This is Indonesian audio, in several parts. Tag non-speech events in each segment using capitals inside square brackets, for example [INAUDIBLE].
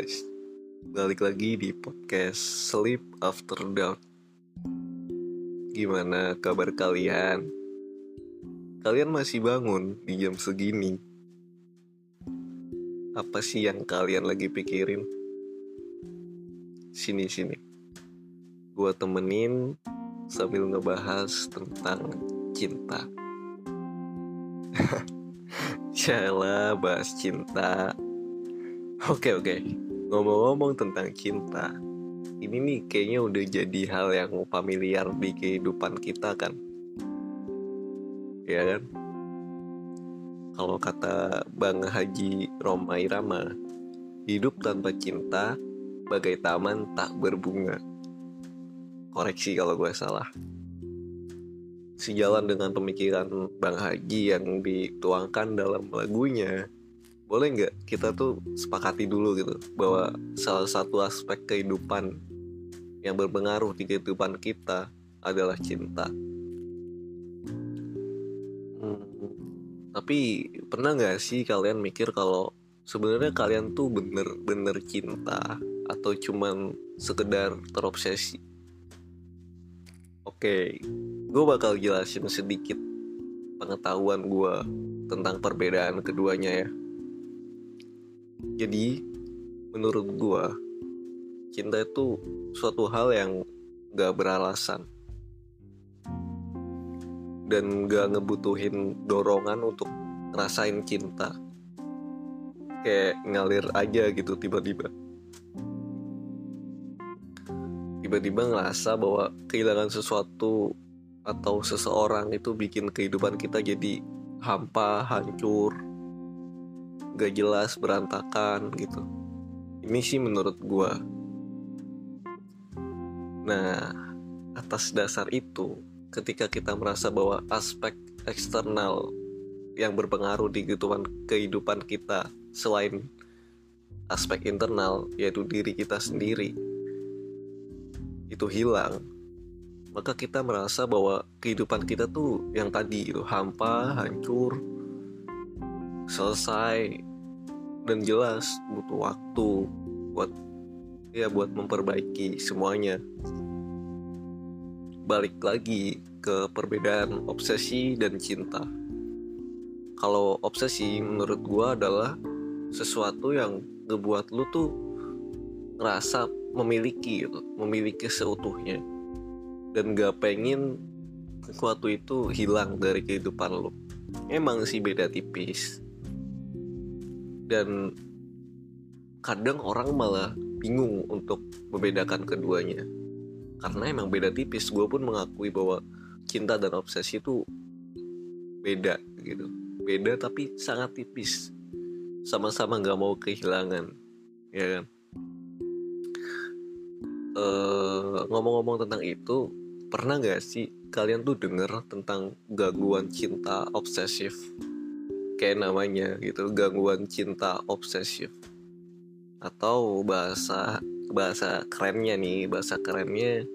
Guys. Balik lagi di podcast Sleep After Dark. Gimana kabar kalian? Kalian masih bangun di jam segini? Apa sih yang kalian lagi pikirin? Sini sini. Gua temenin sambil ngebahas tentang cinta. [LAUGHS] Yalah, bahas cinta. Oke oke, ngomong-ngomong tentang cinta, ini nih kayaknya udah jadi hal yang familiar di kehidupan kita kan, ya kan? Kalau kata Bang Haji Roma Irama, hidup tanpa cinta bagai taman tak berbunga. Koreksi kalau gue salah. Sejalan dengan pemikiran Bang Haji yang dituangkan dalam lagunya, boleh nggak kita tuh sepakati dulu gitu bahwa salah satu aspek kehidupan yang berpengaruh di kehidupan kita adalah cinta. Hmm, tapi pernah nggak sih kalian mikir kalau sebenarnya kalian tuh bener-bener cinta atau cuman sekedar terobsesi? Oke, gue bakal jelasin sedikit pengetahuan gue tentang perbedaan keduanya ya. Jadi, menurut gue, cinta itu suatu hal yang gak beralasan dan gak ngebutuhin dorongan untuk ngerasain cinta. Kayak ngalir aja gitu tiba-tiba. Tiba-tiba ngerasa bahwa kehilangan sesuatu atau seseorang itu bikin kehidupan kita jadi hampa, hancur, gak jelas, berantakan gitu. Ini sih menurut gue. Nah, atas dasar itu, ketika kita merasa bahwa aspek eksternal yang berpengaruh di kehidupan, kehidupan kita selain aspek internal, yaitu diri kita sendiri, itu hilang, maka kita merasa bahwa kehidupan kita tuh yang tadi itu hampa, hancur, selesai dan jelas butuh waktu buat ya buat memperbaiki semuanya. Balik lagi ke perbedaan obsesi dan cinta. Kalau obsesi menurut gua adalah sesuatu yang ngebuat lu tuh ngerasa memiliki gitu, memiliki seutuhnya dan gak pengen sesuatu itu hilang dari kehidupan lu. Emang sih beda tipis. Dan kadang orang malah bingung untuk membedakan keduanya. Karena emang beda tipis, gue pun mengakui bahwa cinta dan obsesi itu beda gitu. Beda tapi sangat tipis. Sama-sama gak mau kehilangan, ya kan? Uh, ngomong-ngomong tentang itu, pernah gak sih kalian tuh denger tentang gangguan cinta obsesif? Kayak namanya gitu, gangguan cinta obsesif. Atau bahasa bahasa kerennya nih, bahasa kerennya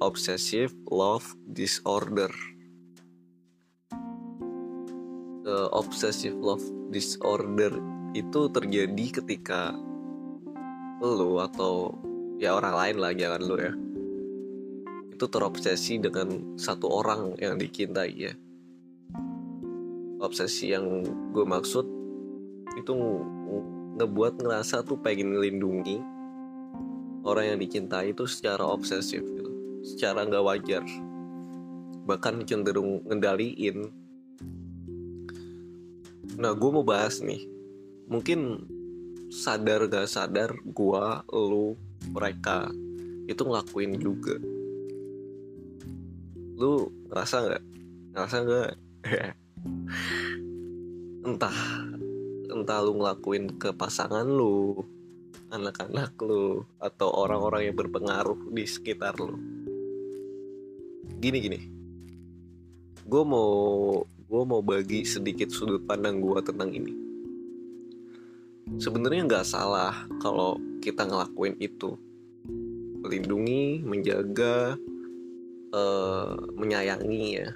obsessive love disorder. Uh, obsessive love disorder itu terjadi ketika lo atau ya orang lain lah jangan lo ya itu terobsesi dengan satu orang yang dicintai ya obsesi yang gue maksud itu ngebuat ngerasa tuh pengen melindungi orang yang dicintai itu secara obsesif gitu. Secara nggak wajar. Bahkan cenderung ngendaliin. Nah gue mau bahas nih. Mungkin sadar gak sadar gue lu mereka itu ngelakuin juga. Lu ngerasa nggak? Ngerasa nggak [LAUGHS] entah entah lu ngelakuin ke pasangan lu anak-anak lu atau orang-orang yang berpengaruh di sekitar lu. Gini gini. Gue mau gue mau bagi sedikit sudut pandang gue tentang ini. Sebenarnya nggak salah kalau kita ngelakuin itu. Melindungi menjaga uh, menyayangi ya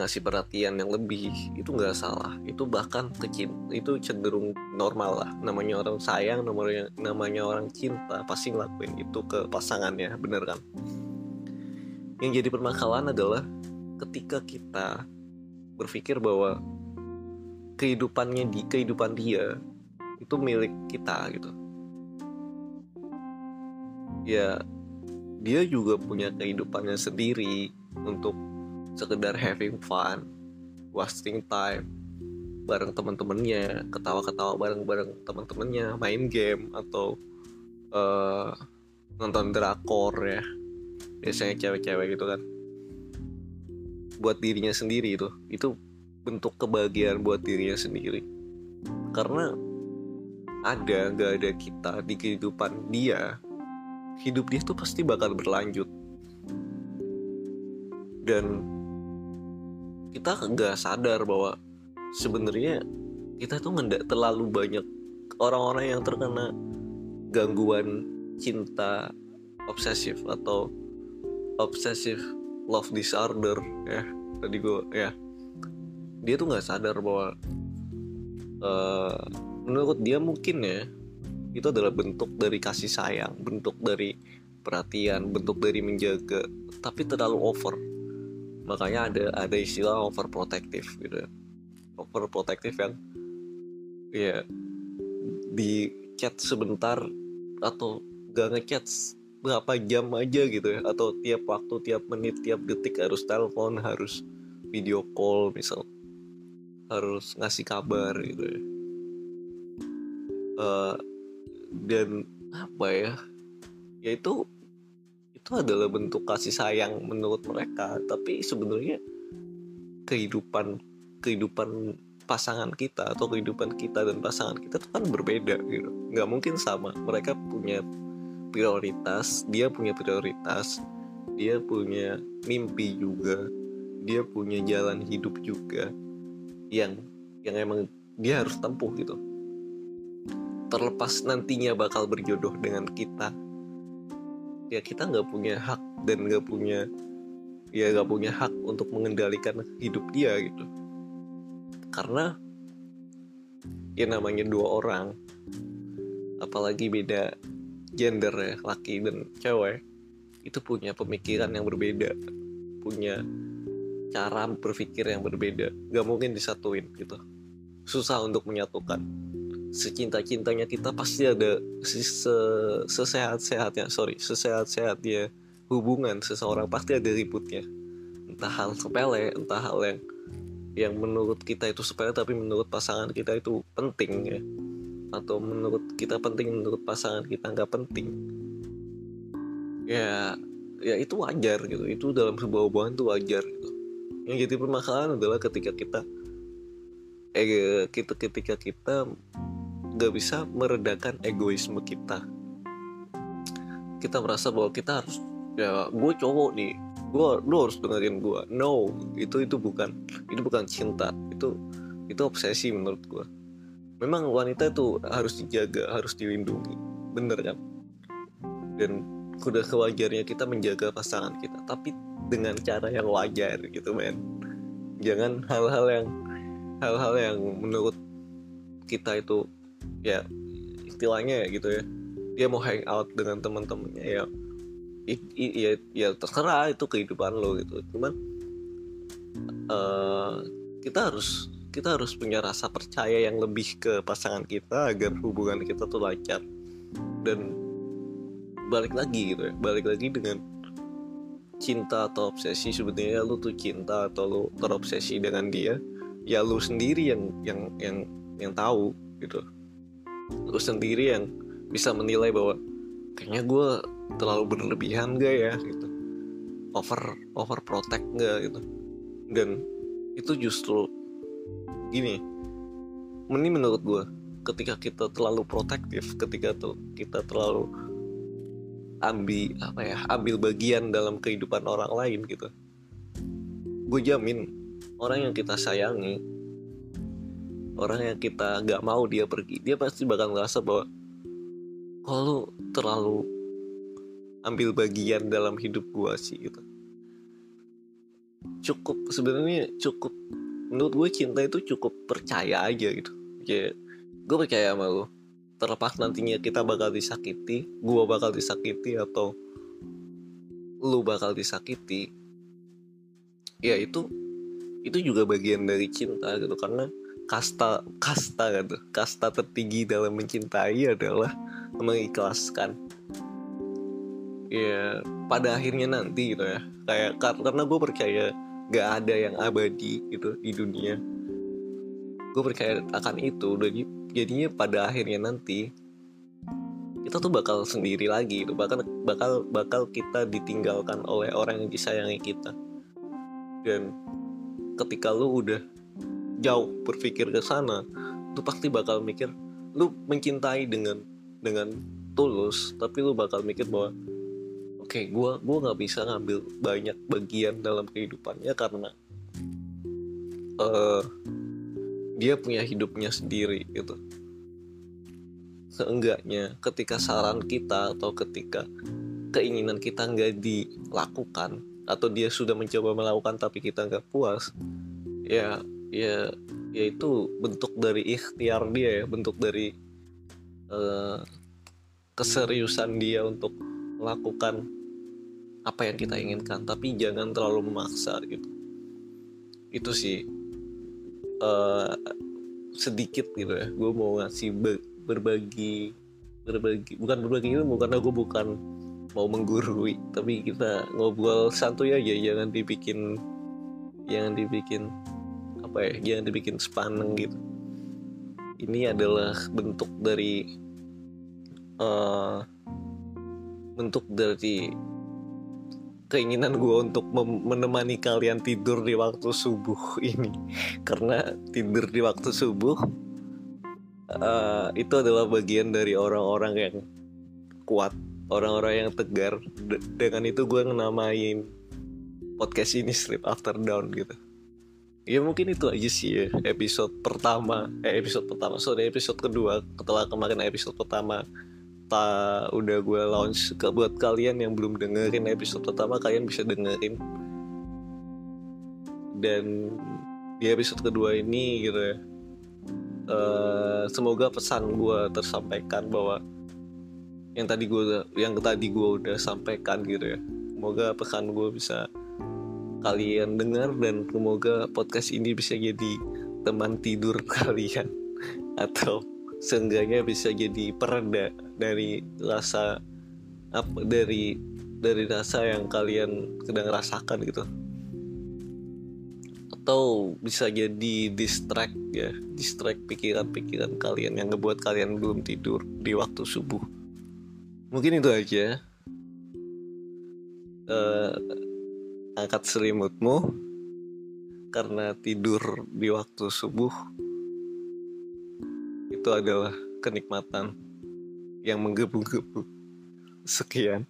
ngasih perhatian yang lebih itu nggak salah. Itu bahkan kecil itu cenderung normal lah. Namanya orang sayang namanya namanya orang cinta pasti ngelakuin itu ke pasangannya bener kan? Yang jadi permasalahan adalah ketika kita berpikir bahwa kehidupannya di kehidupan dia itu milik kita gitu. Ya dia juga punya kehidupannya sendiri untuk sekedar having fun wasting time bareng teman-temannya ketawa-ketawa bareng-bareng teman-temannya main game atau uh, nonton drakor ya. Biasanya cewek-cewek gitu kan. Buat dirinya sendiri itu itu bentuk kebahagiaan buat dirinya sendiri. Karena ada gak ada kita di kehidupan dia hidup dia tuh pasti bakal berlanjut. Dan kita nggak sadar bahwa sebenarnya kita tuh nggak terlalu banyak orang-orang yang terkena gangguan cinta obsesif atau obsesif love disorder ya. Tadi gue ya. Dia tuh nggak sadar bahwa uh, menurut dia mungkin ya itu adalah bentuk dari kasih sayang bentuk dari perhatian bentuk dari menjaga tapi terlalu over makanya ada ada istilah overprotective gitu. Overprotective yang ya di chat sebentar atau gak ngechat berapa jam aja gitu ya. Atau tiap waktu tiap menit tiap detik harus telepon harus video call misal. Harus ngasih kabar gitu ya. Uh, dan apa ya? Yaitu itu adalah bentuk kasih sayang menurut mereka. Tapi sebenarnya kehidupan kehidupan pasangan kita atau kehidupan kita dan pasangan kita itu kan berbeda gitu. Nggak mungkin sama. Mereka punya prioritas dia punya prioritas dia punya mimpi juga dia punya jalan hidup juga yang yang emang dia harus tempuh gitu. Terlepas nantinya bakal berjodoh dengan kita ya kita nggak punya hak dan nggak punya ya nggak punya hak untuk mengendalikan hidup dia gitu. Karena ya namanya dua orang apalagi beda gender ya laki dan cewek itu punya pemikiran yang berbeda punya cara berpikir yang berbeda. Gak mungkin disatuin gitu. Susah untuk menyatukan secinta-cintanya kita pasti ada sesehat-sehatnya sorry sesehat-sehatnya hubungan seseorang pasti ada ributnya. Entah hal sepele entah hal yang yang menurut kita itu sepele tapi menurut pasangan kita itu penting ya. Atau menurut kita penting menurut pasangan kita nggak penting. Ya ya itu wajar gitu. Itu dalam sebuah hubungan itu wajar gitu. Yang jadi permasalahan adalah ketika kita eh kita ketika kita gak bisa meredakan egoisme kita. Kita merasa bahwa kita harus ya gue cowok nih gue lu harus dengerin gue no itu itu bukan itu bukan cinta itu itu obsesi menurut gue memang wanita itu harus dijaga harus dilindungi bener kan? Dan udah kewajarnya kita menjaga pasangan kita tapi dengan cara yang wajar gitu men. Jangan hal-hal yang hal-hal yang menurut kita itu ya istilahnya ya gitu ya. Dia mau hang out dengan teman-temannya ya ya ya terserah itu kehidupan lo gitu. Cuman uh, kita harus kita harus punya rasa percaya yang lebih ke pasangan kita agar hubungan kita tuh lancar. Dan balik lagi gitu ya balik lagi dengan cinta atau obsesi. Sebetulnya lu tuh cinta atau lu terobsesi dengan dia ya lu sendiri yang yang yang yang tahu gitu lu sendiri yang bisa menilai bahwa kayaknya gue terlalu berlebihan gak ya gitu. Over over protect gak gitu. Dan itu justru gini ini menurut gue ketika kita terlalu protektif ketika tuh kita terlalu ambil apa ya ambil bagian dalam kehidupan orang lain gitu. Gue jamin orang yang kita sayangi orang yang kita gak mau dia pergi dia pasti bakal ngerasa bahwa kalau terlalu ambil bagian dalam hidup gua sih gitu. Cukup sebenarnya cukup menurut gue cinta itu cukup percaya aja gitu. Ya gue percaya sama lo terlepas nantinya kita bakal disakiti gue bakal disakiti atau lu bakal disakiti ya itu itu juga bagian dari cinta gitu. Karena kasta kasta gitu. Kasta tertinggi dalam mencintai adalah mengikhlaskan. Ya pada akhirnya nanti gitu ya. Kayak karena gue percaya gak ada yang abadi gitu di dunia. Gue percaya akan itu. Jadi jadinya pada akhirnya nanti kita tuh bakal sendiri lagi gitu. Bakal bakal bakal kita ditinggalkan oleh orang yang disayangi kita. Dan ketika lu udah jauh berpikir ke sana lu pasti bakal mikir lu mencintai dengan dengan tulus tapi lu bakal mikir bahwa oke okay, gue gue nggak bisa ngambil banyak bagian dalam kehidupannya karena uh, dia punya hidupnya sendiri gitu. Seenggaknya ketika saran kita atau ketika keinginan kita nggak dilakukan atau dia sudah mencoba melakukan tapi kita nggak puas ya ya ya itu bentuk dari ikhtiar dia ya bentuk dari uh, keseriusan dia untuk melakukan apa yang kita inginkan. Tapi jangan terlalu memaksa gitu. Itu sih uh, sedikit gitu ya. Gue mau ngasih berbagi berbagi bukan berbagi ilmu karena gue bukan mau menggurui. Tapi kita ngobrol santuy aja jangan dibikin jangan dibikin apa ya jangan dibikin sepaneng gitu. Ini adalah bentuk dari uh, bentuk dari keinginan gue untuk menemani kalian tidur di waktu subuh ini. [LAUGHS] Karena tidur di waktu subuh uh, itu adalah bagian dari orang-orang yang kuat orang-orang yang tegar. D dengan itu gue ngenamain podcast ini sleep after down gitu ya mungkin itu aja sih ya episode pertama eh episode pertama sorry episode kedua setelah kemarin episode pertama ta udah gue launch ke buat kalian yang belum dengerin episode pertama kalian bisa dengerin. Dan di episode kedua ini gitu ya uh, semoga pesan gue tersampaikan bahwa yang tadi gue yang tadi gue udah sampaikan gitu ya semoga pesan gue bisa kalian dengar dan semoga podcast ini bisa jadi teman tidur [LAUGHS] kalian atau seenggaknya bisa jadi pereda dari rasa apa dari dari rasa yang kalian sedang rasakan gitu. Atau bisa jadi distract ya distract pikiran-pikiran kalian yang ngebuat kalian belum tidur di waktu subuh. Mungkin itu aja. Uh, angkat selimutmu karena tidur di waktu subuh itu adalah kenikmatan yang menggebu-gebu. Sekian.